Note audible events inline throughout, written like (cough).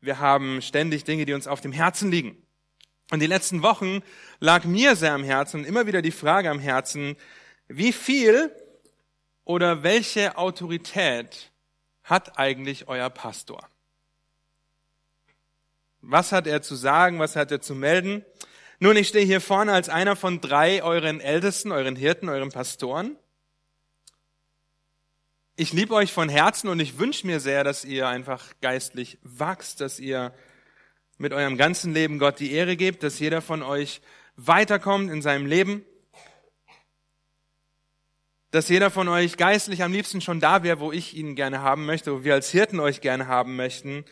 Wir haben ständig Dinge, die uns auf dem Herzen liegen. Und die letzten Wochen lag mir sehr am Herzen, immer wieder die Frage am Herzen, wie viel oder welche Autorität hat eigentlich euer Pastor? Was hat er zu sagen? Was hat er zu melden? Nun, ich stehe hier vorne als einer von drei euren Ältesten, euren Hirten, euren Pastoren. Ich liebe euch von Herzen und ich wünsche mir sehr, dass ihr einfach geistlich wachst, dass ihr mit eurem ganzen Leben Gott die Ehre gebt, dass jeder von euch weiterkommt in seinem Leben, dass jeder von euch geistlich am liebsten schon da wäre, wo ich ihn gerne haben möchte, wo wir als Hirten euch gerne haben möchten,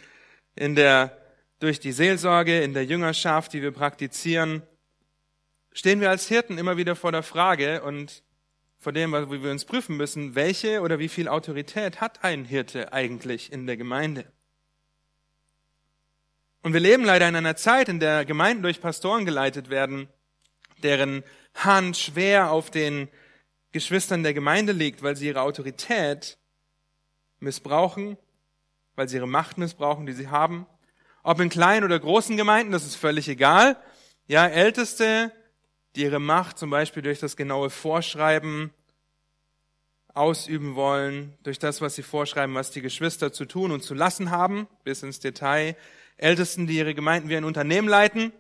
in der, durch die Seelsorge, in der Jüngerschaft, die wir praktizieren, stehen wir als Hirten immer wieder vor der Frage und vor dem, wo wir uns prüfen müssen, welche oder wie viel Autorität hat ein Hirte eigentlich in der Gemeinde? Und wir leben leider in einer Zeit, in der Gemeinden durch Pastoren geleitet werden, deren Hand schwer auf den Geschwistern der Gemeinde liegt, weil sie ihre Autorität missbrauchen, weil sie ihre Macht missbrauchen, die sie haben. Ob in kleinen oder großen Gemeinden, das ist völlig egal. Ja, Älteste, die ihre Macht zum Beispiel durch das genaue Vorschreiben ausüben wollen, durch das, was sie vorschreiben, was die Geschwister zu tun und zu lassen haben, bis ins Detail. Ältesten, die ihre Gemeinden wie ein Unternehmen leiten,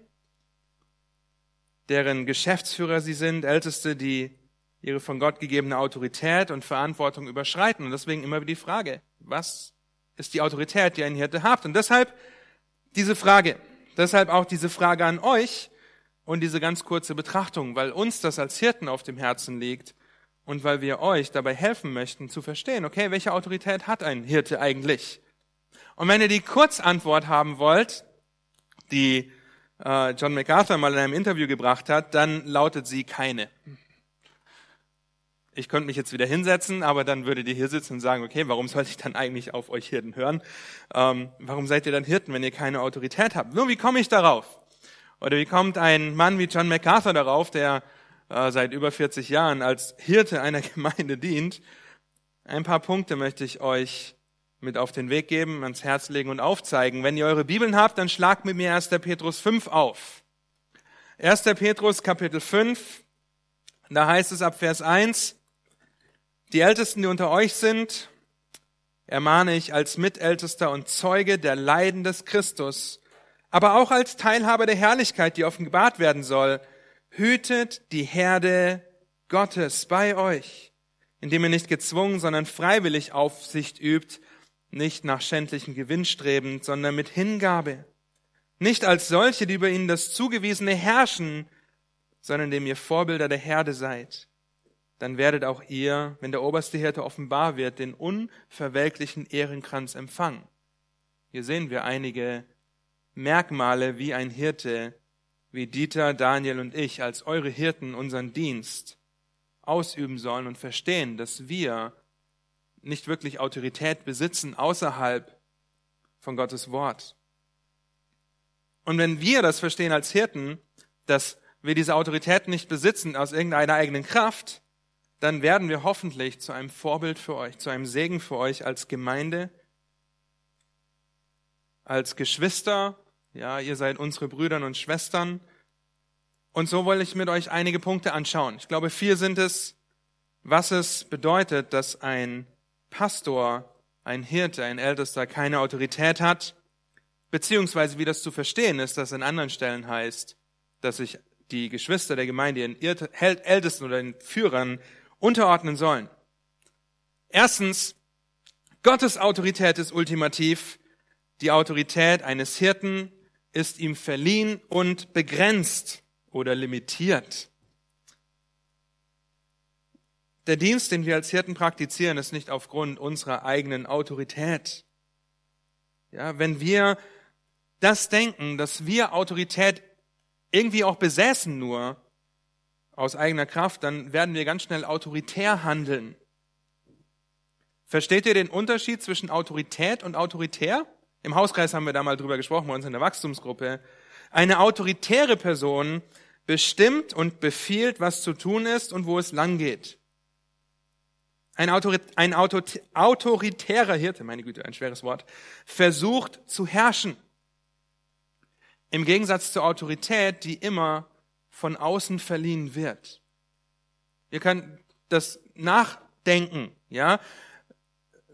deren Geschäftsführer sie sind, Älteste, die ihre von Gott gegebene Autorität und Verantwortung überschreiten. Und deswegen immer wieder die Frage, was ist die Autorität, die ein Hirte habt? Und deshalb diese Frage, deshalb auch diese Frage an euch und diese ganz kurze Betrachtung, weil uns das als Hirten auf dem Herzen liegt und weil wir euch dabei helfen möchten zu verstehen, okay, welche Autorität hat ein Hirte eigentlich? Und wenn ihr die Kurzantwort haben wollt, die äh, John MacArthur mal in einem Interview gebracht hat, dann lautet sie keine ich könnte mich jetzt wieder hinsetzen, aber dann würdet ihr hier sitzen und sagen, okay, warum sollte ich dann eigentlich auf euch Hirten hören? Ähm, warum seid ihr dann Hirten, wenn ihr keine Autorität habt? Nur wie komme ich darauf? Oder wie kommt ein Mann wie John MacArthur darauf, der äh, seit über 40 Jahren als Hirte einer (laughs) Gemeinde dient? Ein paar Punkte möchte ich euch mit auf den Weg geben, ans Herz legen und aufzeigen. Wenn ihr eure Bibeln habt, dann schlagt mit mir 1. Petrus 5 auf. 1. Petrus Kapitel 5, da heißt es ab Vers 1, die Ältesten, die unter euch sind, ermahne ich als Mitältester und Zeuge der Leiden des Christus, aber auch als Teilhaber der Herrlichkeit, die offenbart werden soll. Hütet die Herde Gottes bei euch, indem ihr nicht gezwungen, sondern freiwillig Aufsicht übt, nicht nach schändlichen Gewinn strebend, sondern mit Hingabe. Nicht als solche, die über ihnen das Zugewiesene herrschen, sondern dem ihr Vorbilder der Herde seid dann werdet auch ihr, wenn der oberste Hirte offenbar wird, den unverwelklichen Ehrenkranz empfangen. Hier sehen wir einige Merkmale, wie ein Hirte, wie Dieter, Daniel und ich als eure Hirten unseren Dienst ausüben sollen und verstehen, dass wir nicht wirklich Autorität besitzen außerhalb von Gottes Wort. Und wenn wir das verstehen als Hirten, dass wir diese Autorität nicht besitzen aus irgendeiner eigenen Kraft, dann werden wir hoffentlich zu einem Vorbild für euch, zu einem Segen für euch als Gemeinde, als Geschwister. Ja, ihr seid unsere Brüder und Schwestern. Und so wollte ich mit euch einige Punkte anschauen. Ich glaube, vier sind es, was es bedeutet, dass ein Pastor, ein Hirte, ein Ältester keine Autorität hat, beziehungsweise wie das zu verstehen ist, dass in anderen Stellen heißt, dass sich die Geschwister der Gemeinde ihren Ältesten oder den Führern unterordnen sollen. Erstens, Gottes Autorität ist ultimativ. Die Autorität eines Hirten ist ihm verliehen und begrenzt oder limitiert. Der Dienst, den wir als Hirten praktizieren, ist nicht aufgrund unserer eigenen Autorität. Ja, wenn wir das denken, dass wir Autorität irgendwie auch besäßen nur, aus eigener Kraft, dann werden wir ganz schnell autoritär handeln. Versteht ihr den Unterschied zwischen Autorität und autoritär? Im Hauskreis haben wir da mal drüber gesprochen, bei uns in der Wachstumsgruppe. Eine autoritäre Person bestimmt und befiehlt, was zu tun ist und wo es lang geht. Ein, Autorit ein Auto autoritärer Hirte, meine Güte, ein schweres Wort, versucht zu herrschen. Im Gegensatz zur Autorität, die immer von außen verliehen wird. Ihr könnt das nachdenken, ja?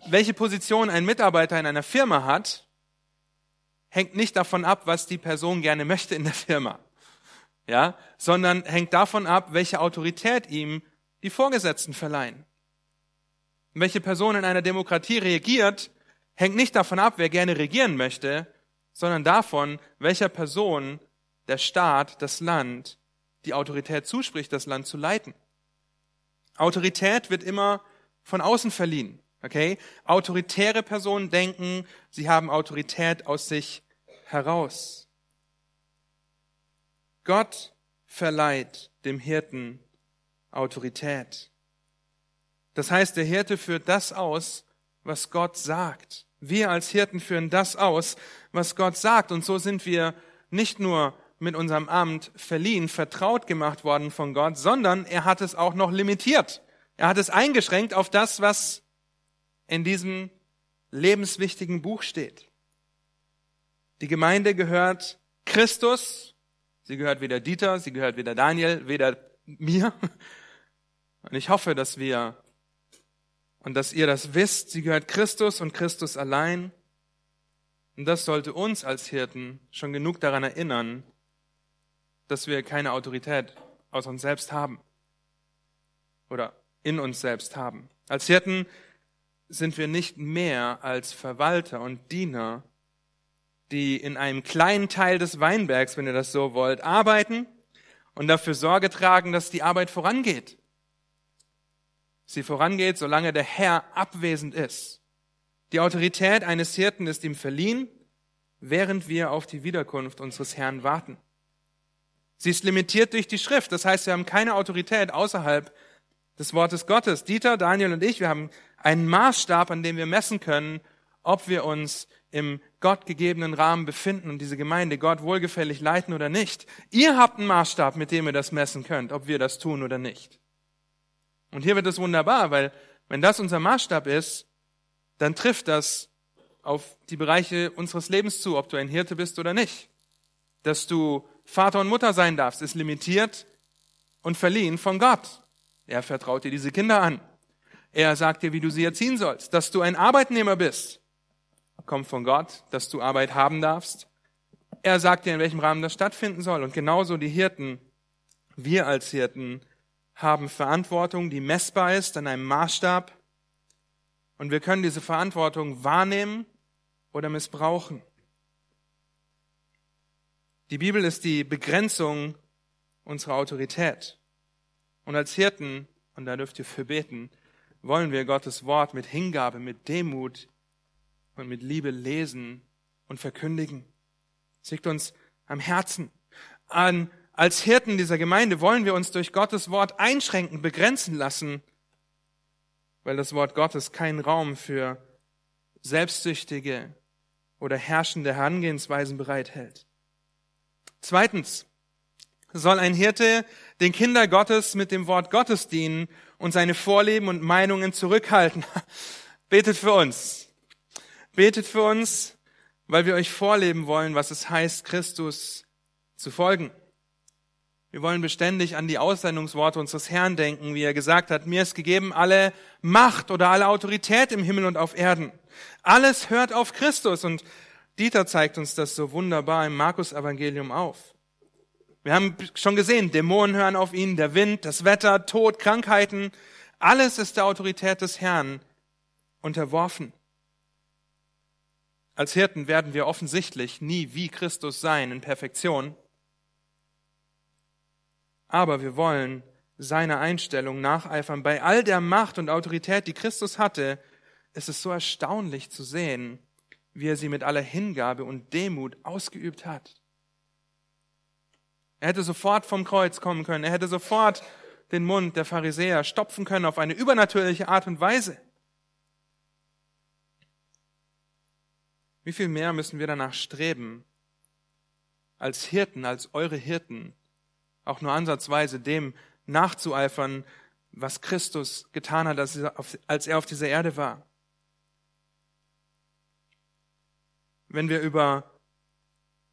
Welche Position ein Mitarbeiter in einer Firma hat, hängt nicht davon ab, was die Person gerne möchte in der Firma, ja? Sondern hängt davon ab, welche Autorität ihm die Vorgesetzten verleihen. Welche Person in einer Demokratie reagiert, hängt nicht davon ab, wer gerne regieren möchte, sondern davon, welcher Person der Staat, das Land, die Autorität zuspricht, das Land zu leiten. Autorität wird immer von außen verliehen. Okay? Autoritäre Personen denken, sie haben Autorität aus sich heraus. Gott verleiht dem Hirten Autorität. Das heißt, der Hirte führt das aus, was Gott sagt. Wir als Hirten führen das aus, was Gott sagt. Und so sind wir nicht nur mit unserem Amt verliehen, vertraut gemacht worden von Gott, sondern er hat es auch noch limitiert. Er hat es eingeschränkt auf das, was in diesem lebenswichtigen Buch steht. Die Gemeinde gehört Christus, sie gehört weder Dieter, sie gehört weder Daniel, weder mir. Und ich hoffe, dass wir und dass ihr das wisst, sie gehört Christus und Christus allein. Und das sollte uns als Hirten schon genug daran erinnern, dass wir keine Autorität aus uns selbst haben oder in uns selbst haben. Als Hirten sind wir nicht mehr als Verwalter und Diener, die in einem kleinen Teil des Weinbergs, wenn ihr das so wollt, arbeiten und dafür Sorge tragen, dass die Arbeit vorangeht sie vorangeht, solange der Herr abwesend ist. Die Autorität eines Hirten ist ihm verliehen, während wir auf die Wiederkunft unseres Herrn warten. Sie ist limitiert durch die Schrift. Das heißt, wir haben keine Autorität außerhalb des Wortes Gottes. Dieter, Daniel und ich, wir haben einen Maßstab, an dem wir messen können, ob wir uns im gottgegebenen Rahmen befinden und diese Gemeinde Gott wohlgefällig leiten oder nicht. Ihr habt einen Maßstab, mit dem ihr das messen könnt, ob wir das tun oder nicht. Und hier wird es wunderbar, weil wenn das unser Maßstab ist, dann trifft das auf die Bereiche unseres Lebens zu, ob du ein Hirte bist oder nicht. Dass du Vater und Mutter sein darfst, ist limitiert und verliehen von Gott. Er vertraut dir diese Kinder an. Er sagt dir, wie du sie erziehen sollst. Dass du ein Arbeitnehmer bist, kommt von Gott, dass du Arbeit haben darfst. Er sagt dir, in welchem Rahmen das stattfinden soll. Und genauso die Hirten, wir als Hirten, haben Verantwortung, die messbar ist an einem Maßstab. Und wir können diese Verantwortung wahrnehmen oder missbrauchen. Die Bibel ist die Begrenzung unserer Autorität. Und als Hirten, und da dürft ihr für beten, wollen wir Gottes Wort mit Hingabe, mit Demut und mit Liebe lesen und verkündigen. Es liegt uns am Herzen. An als Hirten dieser Gemeinde wollen wir uns durch Gottes Wort einschränken, begrenzen lassen, weil das Wort Gottes keinen Raum für selbstsüchtige oder herrschende Herangehensweisen bereithält. Zweitens soll ein Hirte den Kinder Gottes mit dem Wort Gottes dienen und seine Vorleben und Meinungen zurückhalten. (laughs) Betet für uns. Betet für uns, weil wir euch vorleben wollen, was es heißt, Christus zu folgen. Wir wollen beständig an die Aussendungsworte unseres Herrn denken, wie er gesagt hat, mir ist gegeben alle Macht oder alle Autorität im Himmel und auf Erden. Alles hört auf Christus und Dieter zeigt uns das so wunderbar im Markus Evangelium auf. Wir haben schon gesehen, Dämonen hören auf ihn, der Wind, das Wetter, Tod, Krankheiten, alles ist der Autorität des Herrn unterworfen. Als Hirten werden wir offensichtlich nie wie Christus sein in Perfektion. Aber wir wollen seiner Einstellung nacheifern. Bei all der Macht und Autorität, die Christus hatte, ist es so erstaunlich zu sehen, wie er sie mit aller Hingabe und Demut ausgeübt hat. Er hätte sofort vom Kreuz kommen können. Er hätte sofort den Mund der Pharisäer stopfen können auf eine übernatürliche Art und Weise. Wie viel mehr müssen wir danach streben, als Hirten, als eure Hirten, auch nur ansatzweise dem nachzueifern, was Christus getan hat, als er auf dieser Erde war. Wenn wir über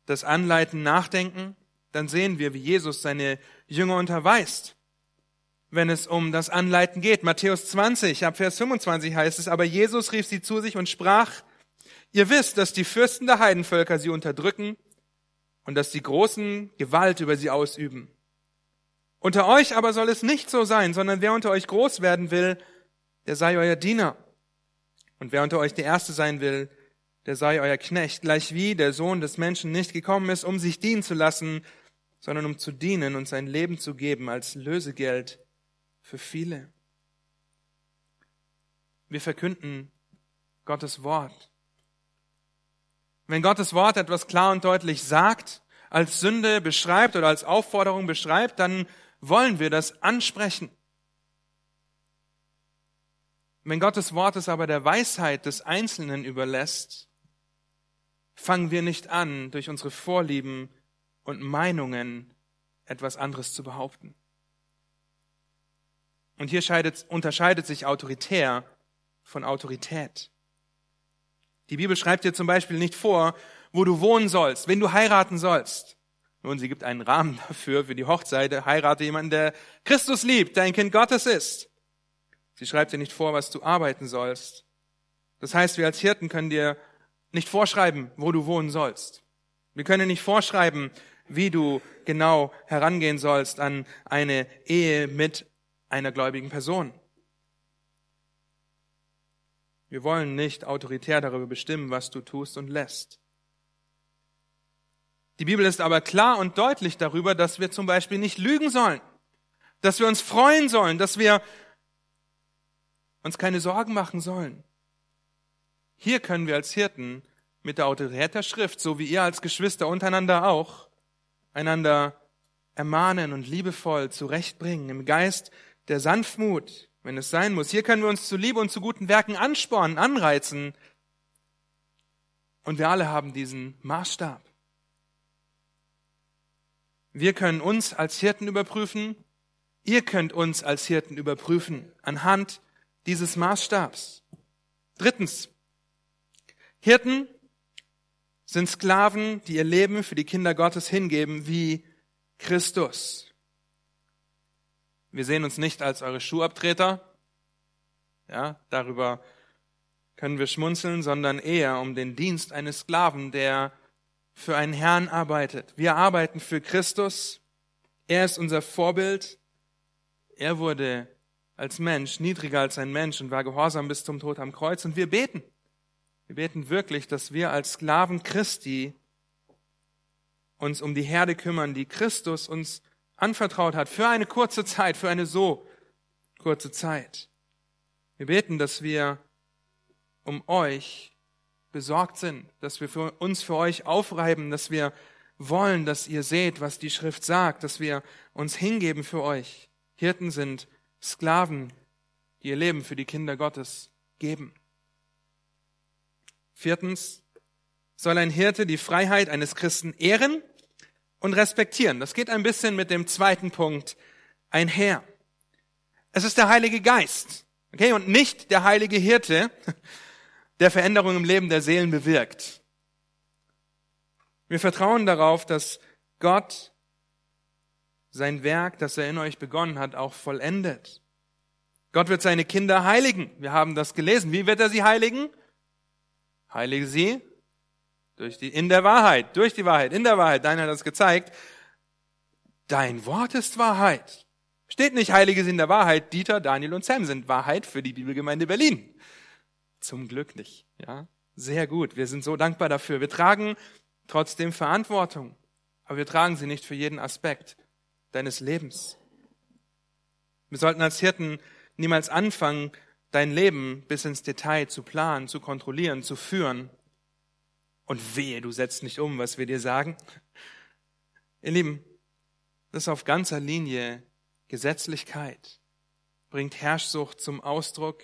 das Anleiten nachdenken, dann sehen wir, wie Jesus seine Jünger unterweist, wenn es um das Anleiten geht. Matthäus 20, ab Vers 25 heißt es, aber Jesus rief sie zu sich und sprach, ihr wisst, dass die Fürsten der Heidenvölker sie unterdrücken und dass die Großen Gewalt über sie ausüben. Unter euch aber soll es nicht so sein, sondern wer unter euch groß werden will, der sei euer Diener. Und wer unter euch der Erste sein will, der sei euer Knecht, gleichwie der Sohn des Menschen nicht gekommen ist, um sich dienen zu lassen, sondern um zu dienen und sein Leben zu geben als Lösegeld für viele. Wir verkünden Gottes Wort. Wenn Gottes Wort etwas klar und deutlich sagt, als Sünde beschreibt oder als Aufforderung beschreibt, dann wollen wir das ansprechen. Wenn Gottes Wort es aber der Weisheit des Einzelnen überlässt, fangen wir nicht an, durch unsere Vorlieben und Meinungen etwas anderes zu behaupten. Und hier scheidet, unterscheidet sich autoritär von Autorität. Die Bibel schreibt dir zum Beispiel nicht vor, wo du wohnen sollst, wen du heiraten sollst. Nun, sie gibt einen Rahmen (laughs) dafür, für die Hochzeit. Heirate jemanden, der Christus liebt, der ein Kind Gottes ist. Sie schreibt dir nicht vor, was du arbeiten sollst. Das heißt, wir als Hirten können dir nicht vorschreiben, wo du wohnen sollst. Wir können nicht vorschreiben, wie du genau herangehen sollst an eine Ehe mit einer gläubigen Person. Wir wollen nicht autoritär darüber bestimmen, was du tust und lässt. Die Bibel ist aber klar und deutlich darüber, dass wir zum Beispiel nicht lügen sollen, dass wir uns freuen sollen, dass wir uns keine Sorgen machen sollen. Hier können wir als Hirten mit der Autorität der Schrift, so wie ihr als Geschwister untereinander auch, einander ermahnen und liebevoll zurechtbringen, im Geist der Sanftmut, wenn es sein muss. Hier können wir uns zu Liebe und zu guten Werken anspornen, anreizen. Und wir alle haben diesen Maßstab. Wir können uns als Hirten überprüfen. Ihr könnt uns als Hirten überprüfen anhand dieses Maßstabs. Drittens. Hirten sind Sklaven, die ihr Leben für die Kinder Gottes hingeben, wie Christus. Wir sehen uns nicht als eure Schuhabtreter. Ja, darüber können wir schmunzeln, sondern eher um den Dienst eines Sklaven, der für einen Herrn arbeitet. Wir arbeiten für Christus. Er ist unser Vorbild. Er wurde als Mensch niedriger als ein Mensch und war gehorsam bis zum Tod am Kreuz. Und wir beten. Wir beten wirklich, dass wir als Sklaven Christi uns um die Herde kümmern, die Christus uns anvertraut hat, für eine kurze Zeit, für eine so kurze Zeit. Wir beten, dass wir um euch besorgt sind, dass wir für uns für euch aufreiben, dass wir wollen, dass ihr seht, was die Schrift sagt, dass wir uns hingeben für euch. Hirten sind Sklaven, die ihr Leben für die Kinder Gottes geben. Viertens soll ein Hirte die Freiheit eines Christen ehren und respektieren. Das geht ein bisschen mit dem zweiten Punkt einher. Es ist der Heilige Geist, okay, und nicht der heilige Hirte, der Veränderung im Leben der Seelen bewirkt. Wir vertrauen darauf, dass Gott sein Werk, das er in euch begonnen hat, auch vollendet. Gott wird seine Kinder heiligen. Wir haben das gelesen. Wie wird er sie heiligen? Heilige sie durch die, in der Wahrheit, durch die Wahrheit, in der Wahrheit. Dein hat das gezeigt. Dein Wort ist Wahrheit. Steht nicht Heilige sie in der Wahrheit. Dieter, Daniel und Sam sind Wahrheit für die Bibelgemeinde Berlin. Zum Glück nicht, ja. Sehr gut. Wir sind so dankbar dafür. Wir tragen trotzdem Verantwortung. Aber wir tragen sie nicht für jeden Aspekt deines Lebens. Wir sollten als Hirten niemals anfangen, dein Leben bis ins Detail zu planen, zu kontrollieren, zu führen. Und wehe, du setzt nicht um, was wir dir sagen. Ihr Lieben, das ist auf ganzer Linie Gesetzlichkeit, bringt Herrschsucht zum Ausdruck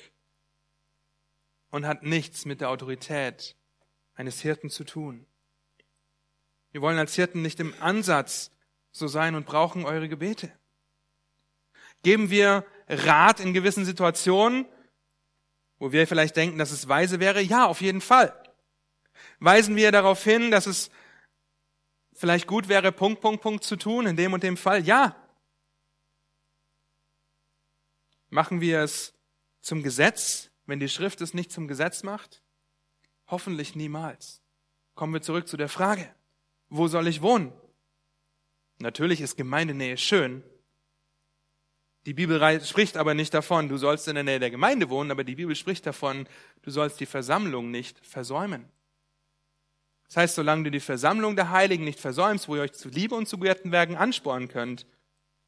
und hat nichts mit der Autorität eines Hirten zu tun. Wir wollen als Hirten nicht im Ansatz so sein und brauchen eure Gebete. Geben wir Rat in gewissen Situationen, wo wir vielleicht denken, dass es weise wäre? Ja, auf jeden Fall. Weisen wir darauf hin, dass es vielleicht gut wäre, Punkt, Punkt, Punkt zu tun in dem und dem Fall? Ja. Machen wir es zum Gesetz, wenn die Schrift es nicht zum Gesetz macht? Hoffentlich niemals. Kommen wir zurück zu der Frage, wo soll ich wohnen? Natürlich ist Gemeindenähe schön. Die Bibel spricht aber nicht davon, du sollst in der Nähe der Gemeinde wohnen, aber die Bibel spricht davon, du sollst die Versammlung nicht versäumen. Das heißt, solange du die Versammlung der Heiligen nicht versäumst, wo ihr euch zu Liebe und zu guten Werken anspornen könnt,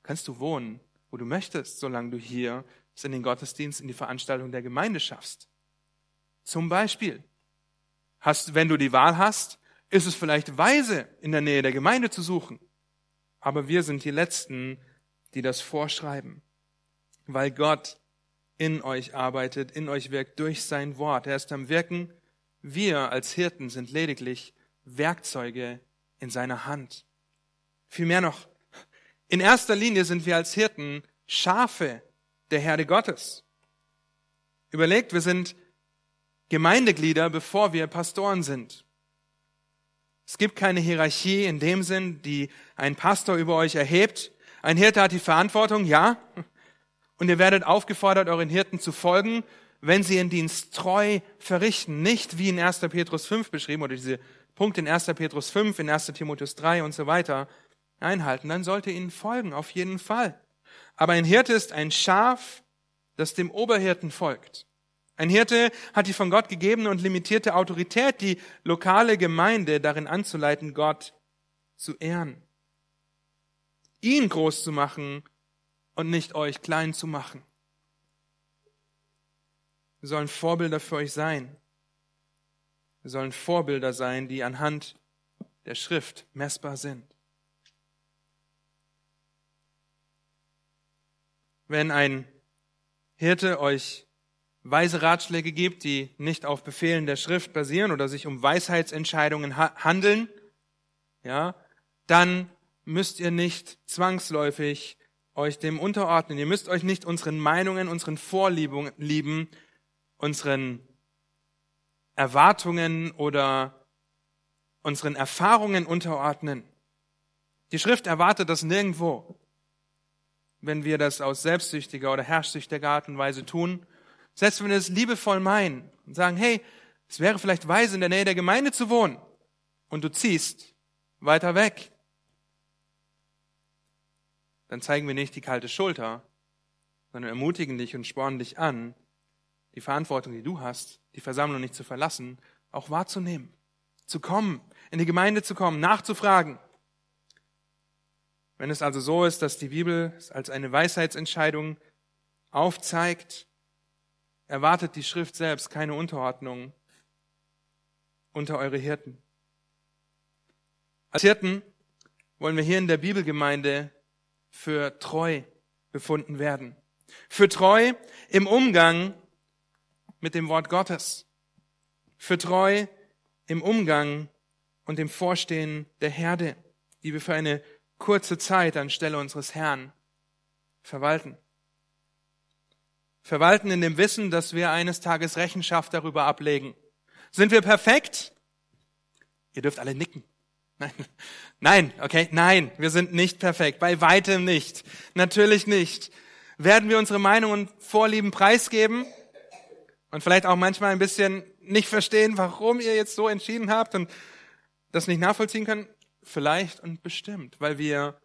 kannst du wohnen, wo du möchtest, solange du hier in den Gottesdienst, in die Veranstaltung der Gemeinde schaffst. Zum Beispiel, hast, wenn du die Wahl hast, ist es vielleicht weise, in der Nähe der Gemeinde zu suchen. Aber wir sind die Letzten, die das vorschreiben, weil Gott in euch arbeitet, in euch wirkt durch sein Wort. Er ist am Wirken. Wir als Hirten sind lediglich Werkzeuge in seiner Hand. Vielmehr noch, in erster Linie sind wir als Hirten Schafe der Herde Gottes. Überlegt, wir sind Gemeindeglieder, bevor wir Pastoren sind. Es gibt keine Hierarchie in dem Sinn, die ein Pastor über euch erhebt. Ein Hirte hat die Verantwortung, ja. Und ihr werdet aufgefordert, euren Hirten zu folgen, wenn sie ihren Dienst treu verrichten. Nicht wie in 1. Petrus 5 beschrieben oder diese Punkte in 1. Petrus 5, in 1. Timotheus 3 und so weiter einhalten. Dann sollt ihr ihnen folgen, auf jeden Fall. Aber ein Hirte ist ein Schaf, das dem Oberhirten folgt. Ein Hirte hat die von Gott gegebene und limitierte Autorität, die lokale Gemeinde darin anzuleiten, Gott zu ehren. Ihn groß zu machen und nicht euch klein zu machen. Wir sollen Vorbilder für euch sein. Wir sollen Vorbilder sein, die anhand der Schrift messbar sind. Wenn ein Hirte euch weise Ratschläge gibt, die nicht auf Befehlen der Schrift basieren oder sich um Weisheitsentscheidungen ha handeln, ja, dann müsst ihr nicht zwangsläufig euch dem unterordnen. Ihr müsst euch nicht unseren Meinungen, unseren Vorlieben, unseren Erwartungen oder unseren Erfahrungen unterordnen. Die Schrift erwartet das nirgendwo. Wenn wir das aus selbstsüchtiger oder herrschsüchtiger Art und Weise tun, selbst wenn wir es liebevoll meinen und sagen, hey, es wäre vielleicht weise, in der Nähe der Gemeinde zu wohnen, und du ziehst weiter weg, dann zeigen wir nicht die kalte Schulter, sondern ermutigen dich und spornen dich an, die Verantwortung, die du hast, die Versammlung nicht zu verlassen, auch wahrzunehmen, zu kommen, in die Gemeinde zu kommen, nachzufragen. Wenn es also so ist, dass die Bibel es als eine Weisheitsentscheidung aufzeigt, erwartet die Schrift selbst keine Unterordnung unter eure Hirten. Als Hirten wollen wir hier in der Bibelgemeinde für treu befunden werden. Für treu im Umgang mit dem Wort Gottes. Für treu im Umgang und im Vorstehen der Herde, die wir für eine kurze Zeit anstelle unseres Herrn verwalten verwalten in dem Wissen, dass wir eines Tages Rechenschaft darüber ablegen. Sind wir perfekt? Ihr dürft alle nicken. Nein, nein, okay, nein, wir sind nicht perfekt, bei weitem nicht, natürlich nicht. Werden wir unsere Meinung und Vorlieben preisgeben und vielleicht auch manchmal ein bisschen nicht verstehen, warum ihr jetzt so entschieden habt und das nicht nachvollziehen können? Vielleicht und bestimmt, weil wir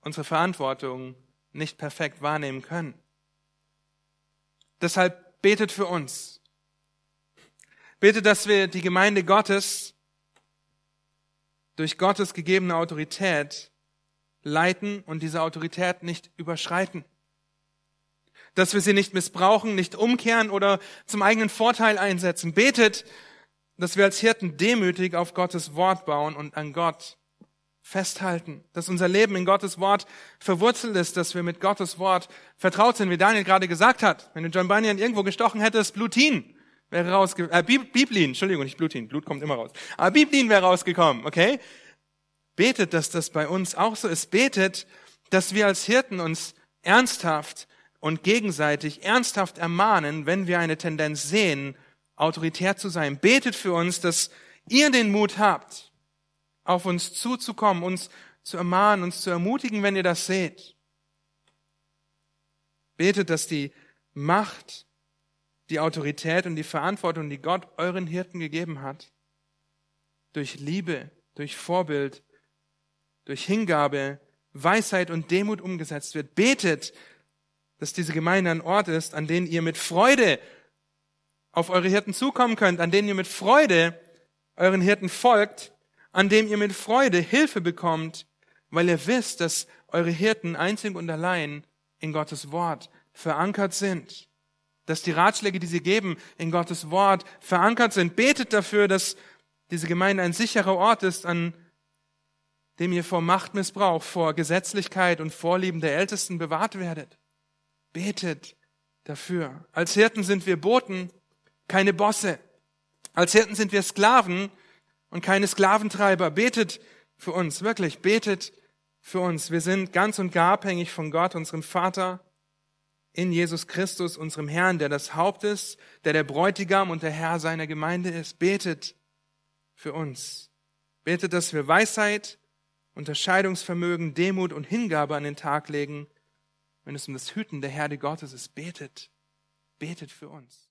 unsere Verantwortung nicht perfekt wahrnehmen können. Deshalb betet für uns. Betet, dass wir die Gemeinde Gottes durch Gottes gegebene Autorität leiten und diese Autorität nicht überschreiten. Dass wir sie nicht missbrauchen, nicht umkehren oder zum eigenen Vorteil einsetzen. Betet, dass wir als Hirten demütig auf Gottes Wort bauen und an Gott festhalten, dass unser Leben in Gottes Wort verwurzelt ist, dass wir mit Gottes Wort vertraut sind, wie Daniel gerade gesagt hat. Wenn du John Bunyan irgendwo gestochen hättest, Blutin wäre rausgekommen, äh, Biblin, Entschuldigung, nicht Blutin, Blut kommt immer raus. Aber Biblin wäre rausgekommen, okay? Betet, dass das bei uns auch so ist. Betet, dass wir als Hirten uns ernsthaft und gegenseitig ernsthaft ermahnen, wenn wir eine Tendenz sehen, autoritär zu sein. Betet für uns, dass ihr den Mut habt, auf uns zuzukommen, uns zu ermahnen, uns zu ermutigen, wenn ihr das seht. Betet, dass die Macht, die Autorität und die Verantwortung, die Gott euren Hirten gegeben hat, durch Liebe, durch Vorbild, durch Hingabe, Weisheit und Demut umgesetzt wird. Betet, dass diese Gemeinde ein Ort ist, an den ihr mit Freude auf eure Hirten zukommen könnt, an denen ihr mit Freude euren Hirten folgt, an dem ihr mit Freude Hilfe bekommt, weil ihr wisst, dass eure Hirten einzig und allein in Gottes Wort verankert sind. Dass die Ratschläge, die sie geben, in Gottes Wort verankert sind. Betet dafür, dass diese Gemeinde ein sicherer Ort ist, an dem ihr vor Machtmissbrauch, vor Gesetzlichkeit und Vorlieben der Ältesten bewahrt werdet. Betet dafür. Als Hirten sind wir Boten, keine Bosse. Als Hirten sind wir Sklaven und keine Sklaventreiber. Betet für uns, wirklich, betet für uns. Wir sind ganz und gar abhängig von Gott, unserem Vater, in Jesus Christus, unserem Herrn, der das Haupt ist, der der Bräutigam und der Herr seiner Gemeinde ist. Betet für uns. Betet, dass wir Weisheit, Unterscheidungsvermögen, Demut und Hingabe an den Tag legen, wenn es um das Hüten der Herde Gottes ist. Betet, betet für uns.